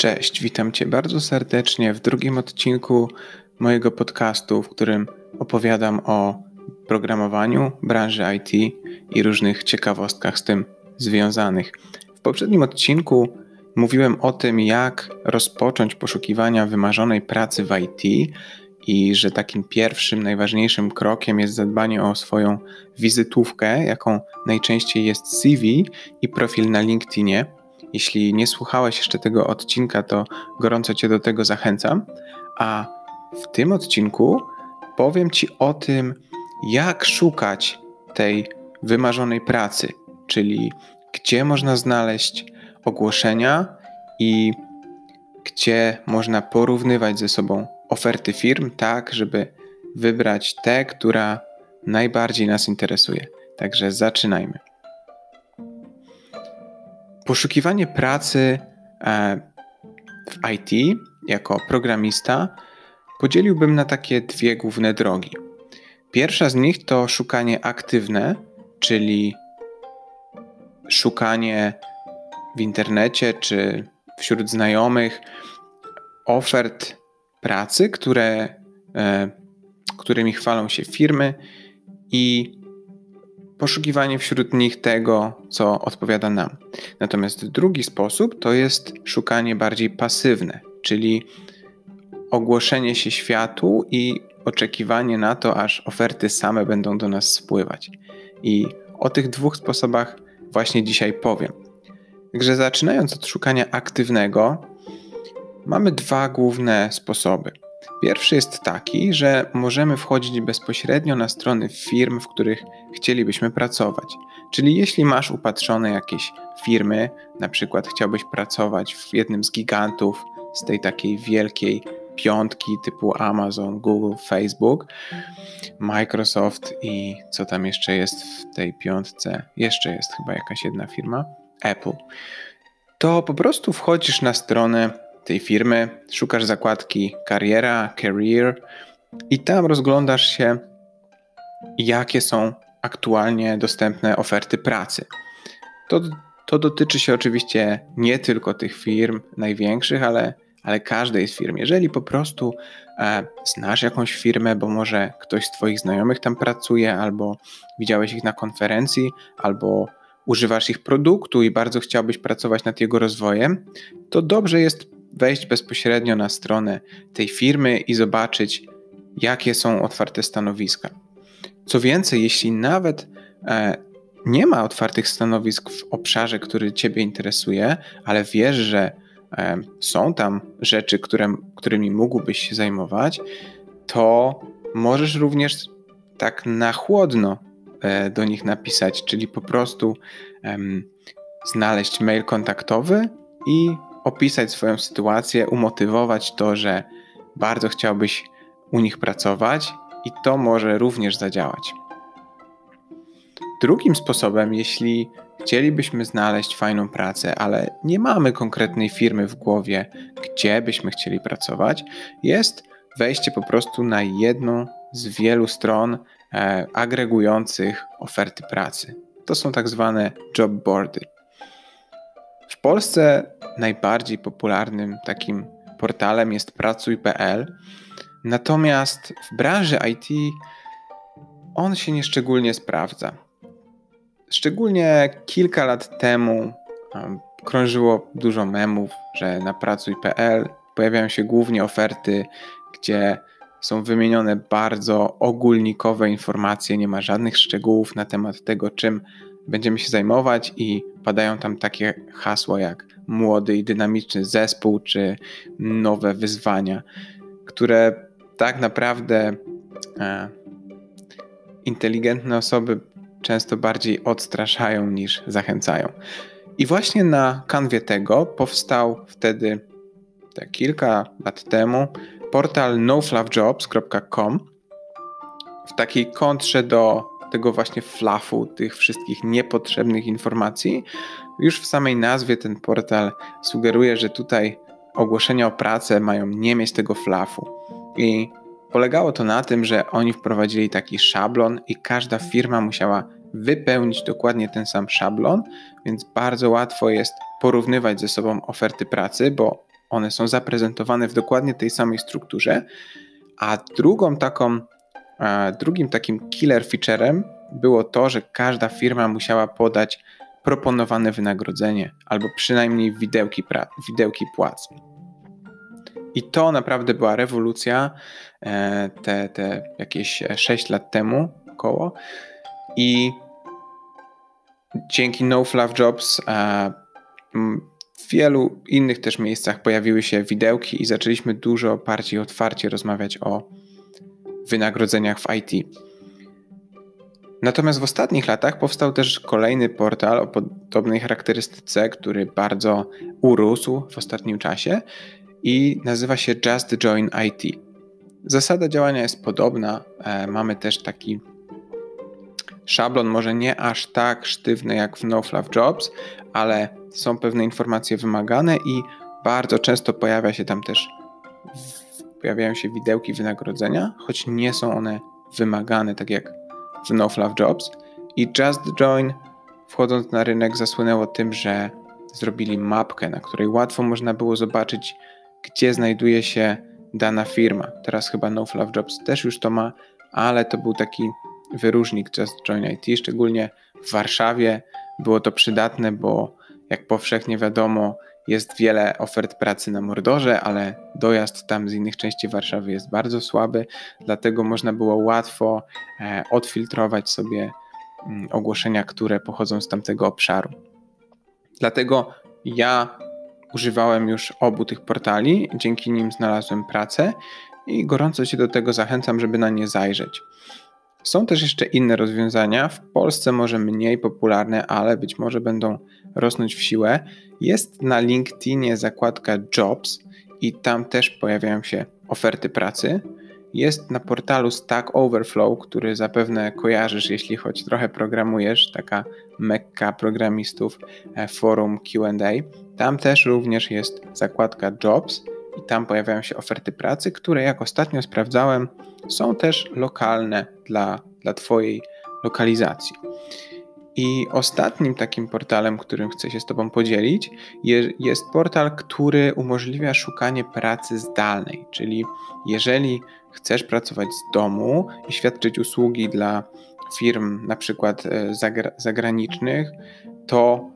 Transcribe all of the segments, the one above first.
Cześć, witam Cię bardzo serdecznie w drugim odcinku mojego podcastu, w którym opowiadam o programowaniu, branży IT i różnych ciekawostkach z tym związanych. W poprzednim odcinku mówiłem o tym, jak rozpocząć poszukiwania wymarzonej pracy w IT i że takim pierwszym, najważniejszym krokiem jest zadbanie o swoją wizytówkę, jaką najczęściej jest CV i profil na LinkedInie. Jeśli nie słuchałeś jeszcze tego odcinka, to gorąco Cię do tego zachęcam. A w tym odcinku powiem Ci o tym, jak szukać tej wymarzonej pracy, czyli gdzie można znaleźć ogłoszenia i gdzie można porównywać ze sobą oferty firm, tak żeby wybrać tę, która najbardziej nas interesuje. Także zaczynajmy. Poszukiwanie pracy e, w IT jako programista podzieliłbym na takie dwie główne drogi. Pierwsza z nich to szukanie aktywne, czyli szukanie w internecie czy wśród znajomych ofert pracy, które, e, którymi chwalą się firmy i poszukiwanie wśród nich tego, co odpowiada nam. Natomiast drugi sposób to jest szukanie bardziej pasywne, czyli ogłoszenie się światu i oczekiwanie na to, aż oferty same będą do nas spływać. I o tych dwóch sposobach właśnie dzisiaj powiem. Także zaczynając od szukania aktywnego, mamy dwa główne sposoby. Pierwszy jest taki, że możemy wchodzić bezpośrednio na strony firm, w których chcielibyśmy pracować. Czyli jeśli masz upatrzone jakieś firmy, na przykład chciałbyś pracować w jednym z gigantów z tej takiej wielkiej piątki typu Amazon, Google, Facebook, Microsoft i co tam jeszcze jest w tej piątce? Jeszcze jest chyba jakaś jedna firma, Apple. To po prostu wchodzisz na stronę tej firmy, szukasz zakładki kariera, career i tam rozglądasz się, jakie są aktualnie dostępne oferty pracy. To, to dotyczy się oczywiście nie tylko tych firm największych, ale, ale każdej z firm. Jeżeli po prostu e, znasz jakąś firmę, bo może ktoś z Twoich znajomych tam pracuje, albo widziałeś ich na konferencji, albo używasz ich produktu i bardzo chciałbyś pracować nad jego rozwojem, to dobrze jest wejść bezpośrednio na stronę tej firmy i zobaczyć, jakie są otwarte stanowiska. Co więcej, jeśli nawet e, nie ma otwartych stanowisk w obszarze, który Ciebie interesuje, ale wiesz, że e, są tam rzeczy, które, którymi mógłbyś się zajmować, to możesz również tak na chłodno e, do nich napisać, czyli po prostu znaleźć mail kontaktowy i opisać swoją sytuację, umotywować to, że bardzo chciałbyś u nich pracować i to może również zadziałać. Drugim sposobem, jeśli chcielibyśmy znaleźć fajną pracę, ale nie mamy konkretnej firmy w głowie, gdzie byśmy chcieli pracować, jest wejście po prostu na jedną z wielu stron e, agregujących oferty pracy. To są tak zwane job boardy. W Polsce najbardziej popularnym takim portalem jest pracuj.pl, natomiast w branży IT on się nieszczególnie sprawdza. Szczególnie kilka lat temu krążyło dużo memów, że na pracuj.pl pojawiają się głównie oferty, gdzie są wymienione bardzo ogólnikowe informacje, nie ma żadnych szczegółów na temat tego, czym będziemy się zajmować i padają tam takie hasła jak młody i dynamiczny zespół czy nowe wyzwania, które tak naprawdę e, inteligentne osoby często bardziej odstraszają niż zachęcają. I właśnie na kanwie tego powstał wtedy te kilka lat temu portal nofluffjobs.com w takiej kontrze do tego właśnie flafu, tych wszystkich niepotrzebnych informacji. Już w samej nazwie ten portal sugeruje, że tutaj ogłoszenia o pracę mają nie mieć tego flafu. I polegało to na tym, że oni wprowadzili taki szablon i każda firma musiała wypełnić dokładnie ten sam szablon, więc bardzo łatwo jest porównywać ze sobą oferty pracy, bo one są zaprezentowane w dokładnie tej samej strukturze, a drugą taką, drugim takim killer featurem było to, że każda firma musiała podać proponowane wynagrodzenie albo przynajmniej widełki, pra- widełki płac. I to naprawdę była rewolucja e, te, te jakieś 6 lat temu około. I dzięki No Fluff Jobs e, w wielu innych też miejscach pojawiły się widełki i zaczęliśmy dużo bardziej otwarcie rozmawiać o wynagrodzeniach w IT. Natomiast w ostatnich latach powstał też kolejny portal o podobnej charakterystyce, który bardzo urósł w ostatnim czasie i nazywa się Just Join IT. Zasada działania jest podobna. E, mamy też taki szablon, może nie aż tak sztywny jak w No Fluff Jobs, ale są pewne informacje wymagane i bardzo często pojawia się tam też pojawiają się widełki wynagrodzenia, choć nie są one wymagane tak jak w No Fluff Jobs. I Just Join wchodząc na rynek zasłynęło tym, że zrobili mapkę, na której łatwo można było zobaczyć, gdzie znajduje się dana firma. Teraz chyba No Fluff Jobs też już to ma, ale to był taki wyróżnik Just Join IT, szczególnie w Warszawie. Było to przydatne, bo jak powszechnie wiadomo, jest wiele ofert pracy na Mordorze, ale dojazd tam z innych części Warszawy jest bardzo słaby, dlatego można było łatwo e, odfiltrować sobie mm, ogłoszenia, które pochodzą z tamtego obszaru. Dlatego ja używałem już obu tych portali, dzięki nim znalazłem pracę i gorąco Cię do tego zachęcam, żeby na nie zajrzeć. Są też jeszcze inne rozwiązania, w Polsce może mniej popularne, ale być może będą rosnąć w siłę. Jest na LinkedInie zakładka Jobs i tam też pojawiają się oferty pracy. Jest na portalu Stack Overflow, który zapewne kojarzysz, jeśli choć trochę programujesz, taka mekka programistów, e, forum QA. Tam też również jest zakładka Jobs i tam pojawiają się oferty pracy, które jak ostatnio sprawdzałem, są też lokalne dla, dla Twojej lokalizacji. I ostatnim takim portalem, którym chcę się z Tobą podzielić, jest portal, który umożliwia szukanie pracy zdalnej. Czyli jeżeli chcesz pracować z domu i świadczyć usługi dla firm, na przykład e, zagranicznych, to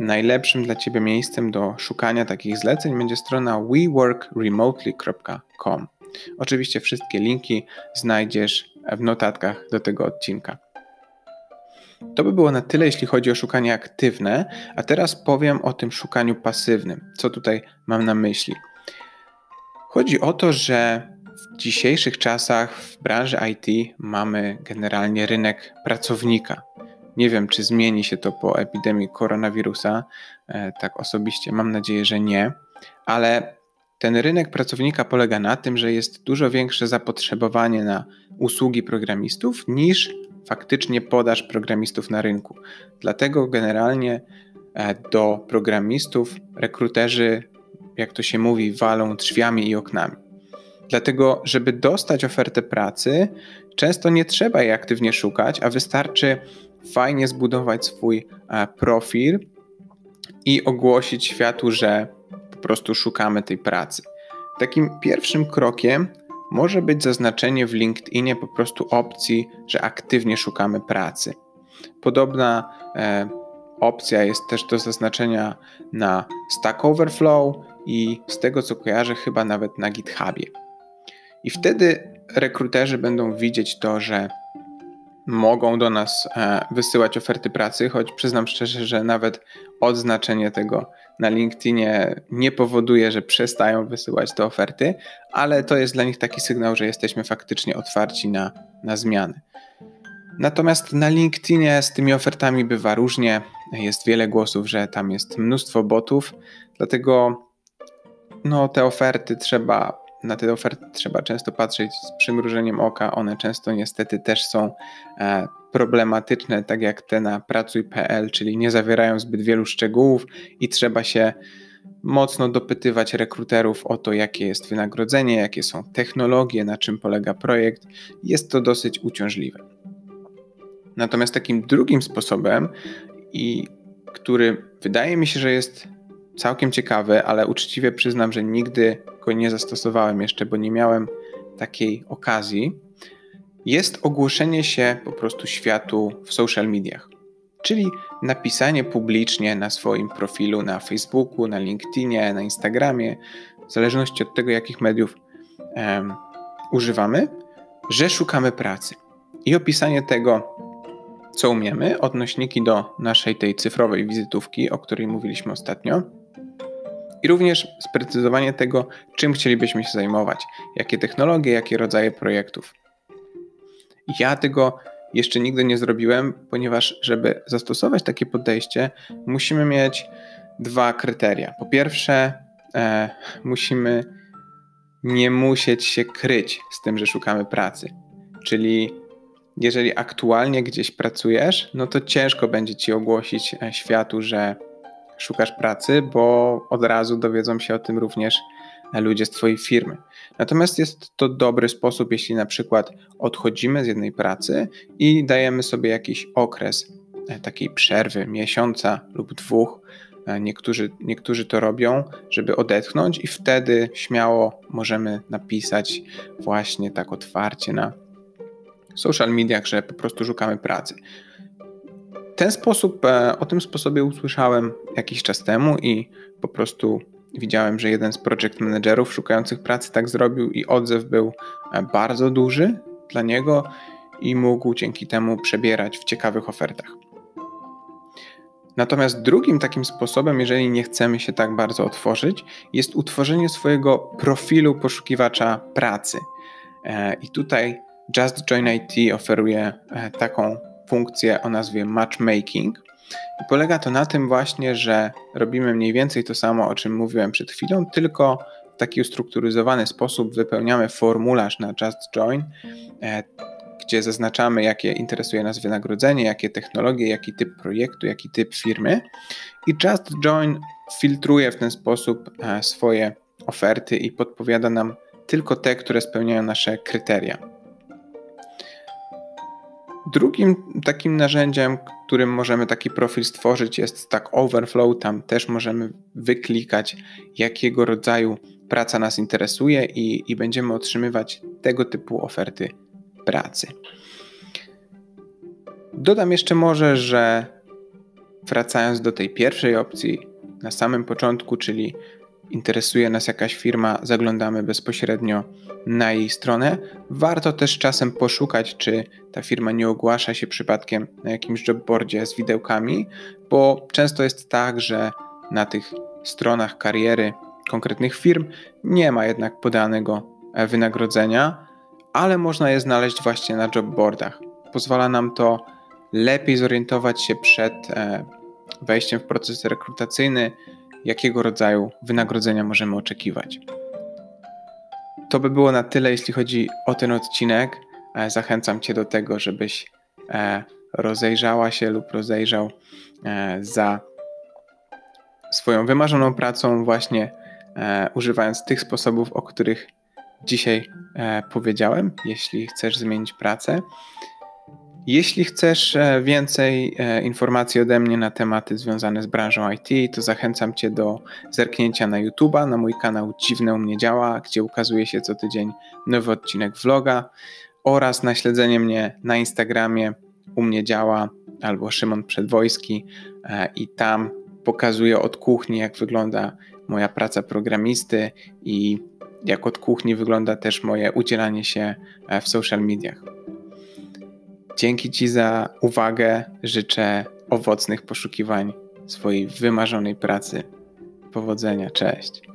najlepszym dla Ciebie miejscem do szukania takich zleceń będzie strona weworkremotely.com. Oczywiście wszystkie linki znajdziesz w notatkach do tego odcinka. To by było na tyle, jeśli chodzi o szukanie aktywne, a teraz powiem o tym szukaniu pasywnym. Co tutaj mam na myśli? Chodzi o to, że w dzisiejszych czasach w branży IT mamy generalnie rynek pracownika. Nie wiem, czy zmieni się to po epidemii koronawirusa. E, tak osobiście mam nadzieję, że nie, ale ten rynek pracownika polega na tym, że jest dużo większe zapotrzebowanie na usługi programistów niż faktycznie podaż programistów na rynku. Dlatego generalnie e, do programistów rekruterzy, jak to się mówi, walą drzwiami i oknami. Dlatego, żeby dostać ofertę pracy, często nie trzeba jej aktywnie szukać, a wystarczy fajnie zbudować swój e, profil i ogłosić światu, że po prostu szukamy tej pracy. Takim pierwszym krokiem może być zaznaczenie w LinkedInie po prostu opcji, że aktywnie szukamy pracy. Podobna e, opcja jest też do zaznaczenia na Stack Overflow i z tego co kojarzę, chyba nawet na GitHubie. I wtedy rekruterzy będą widzieć to, że mogą do nas e, wysyłać oferty pracy, choć przyznam szczerze, że nawet odznaczenie tego na LinkedInie nie powoduje, że przestają wysyłać te oferty, ale to jest dla nich taki sygnał, że jesteśmy faktycznie otwarci na, na zmiany. Natomiast na LinkedInie z tymi ofertami bywa różnie. Jest wiele głosów, że tam jest mnóstwo botów, dlatego no, te oferty trzeba na te oferty trzeba często patrzeć z przymrużeniem oka. One często niestety też są e, problematyczne, tak jak te na pracuj.pl, czyli nie zawierają zbyt wielu szczegółów i trzeba się mocno dopytywać rekruterów o to, jakie jest wynagrodzenie, jakie są technologie, na czym polega projekt. Jest to dosyć uciążliwe. Natomiast takim drugim sposobem, i który wydaje mi się, że jest całkiem ciekawy, ale uczciwie przyznam, że nigdy go nie zastosowałem jeszcze, bo nie miałem takiej okazji, jest ogłoszenie się po prostu światu w social mediach. Czyli napisanie publicznie na swoim profilu na Facebooku, na LinkedInie, na Instagramie, w zależności od tego, jakich mediów um, używamy, że szukamy pracy. I opisanie tego, co umiemy, odnośniki do naszej tej cyfrowej wizytówki, o której mówiliśmy ostatnio. I również sprecyzowanie tego, czym chcielibyśmy się zajmować, jakie technologie, jakie rodzaje projektów. Ja tego jeszcze nigdy nie zrobiłem, ponieważ, żeby zastosować takie podejście, musimy mieć dwa kryteria. Po pierwsze, e, musimy nie musieć się kryć z tym, że szukamy pracy. Czyli jeżeli aktualnie gdzieś pracujesz, no to ciężko będzie ci ogłosić e, światu, że szukasz pracy, bo od razu dowiedzą się o tym również ludzie z Twojej firmy. Natomiast jest to dobry sposób, jeśli na przykład odchodzimy z jednej pracy i dajemy sobie jakiś okres e, takiej przerwy, miesiąca lub dwóch. E, niektórzy, niektórzy to robią, żeby odetchnąć, i wtedy śmiało możemy napisać właśnie tak otwarcie na social mediach, że po prostu szukamy pracy. Ten sposób, e, o tym sposobie usłyszałem jakiś czas temu i po prostu widziałem, że jeden z project managerów szukających pracy tak zrobił i odzew był e, bardzo duży dla niego i mógł dzięki temu przebierać w ciekawych ofertach. Natomiast drugim takim sposobem, jeżeli nie chcemy się tak bardzo otworzyć, jest utworzenie swojego profilu poszukiwacza pracy. E, I tutaj Just Join IT oferuje taką funkcję o nazwie Matchmaking. I polega to na tym właśnie, że robimy mniej więcej to samo, o czym mówiłem przed chwilą, tylko w taki ustrukturyzowany sposób wypełniamy formularz na Just Join, e, gdzie zaznaczamy, jakie interesuje nas wynagrodzenie, jakie technologie, jaki typ projektu, jaki typ firmy. I Just Join filtruje w ten sposób e, swoje oferty i podpowiada nam tylko te, które spełniają nasze kryteria. Drugim takim narzędziem, którym możemy taki profil stworzyć, jest Stack Overflow. Tam też możemy wyklikać, jakiego rodzaju praca nas interesuje i, i będziemy otrzymywać tego typu oferty pracy. Dodam jeszcze może, że wracając do tej pierwszej opcji na samym początku, czyli interesuje nas jakaś firma, zaglądamy bezpośrednio na jej stronę. Warto też czasem poszukać, czy ta firma nie ogłasza się przypadkiem na jakimś jobboardzie z widełkami, bo często jest tak, że na tych stronach kariery konkretnych firm nie ma jednak podanego e, wynagrodzenia, ale można je znaleźć właśnie na jobboardach. Pozwala nam to lepiej zorientować się przed e, wejściem w proces rekrutacyjny, jakiego rodzaju wynagrodzenia możemy oczekiwać. To by było na tyle, jeśli chodzi o ten odcinek. E, zachęcam Cię do tego, żebyś e, rozejrzała się lub rozejrzał e, za swoją wymarzoną pracą, właśnie używając tych sposobów, o których dzisiaj powiedziałem, jeśli chcesz zmienić pracę. Jeśli chcesz e, więcej e, informacji ode mnie na tematy związane z branżą IT, to zachęcam Cię do zerknięcia na YouTube'a, na mój kanał Dziwne u mnie działa, gdzie ukazuje się co tydzień nowy odcinek vloga oraz na śledzenie mnie na Instagramie u mnie działa albo Szymon Przedwojski e, i tam pokazuję od kuchni, jak wygląda moja praca programisty i jak od kuchni wygląda też moje udzielanie się w social mediach. Dzięki Ci za uwagę. Życzę owocnych poszukiwań swojej wymarzonej pracy. Powodzenia, cześć.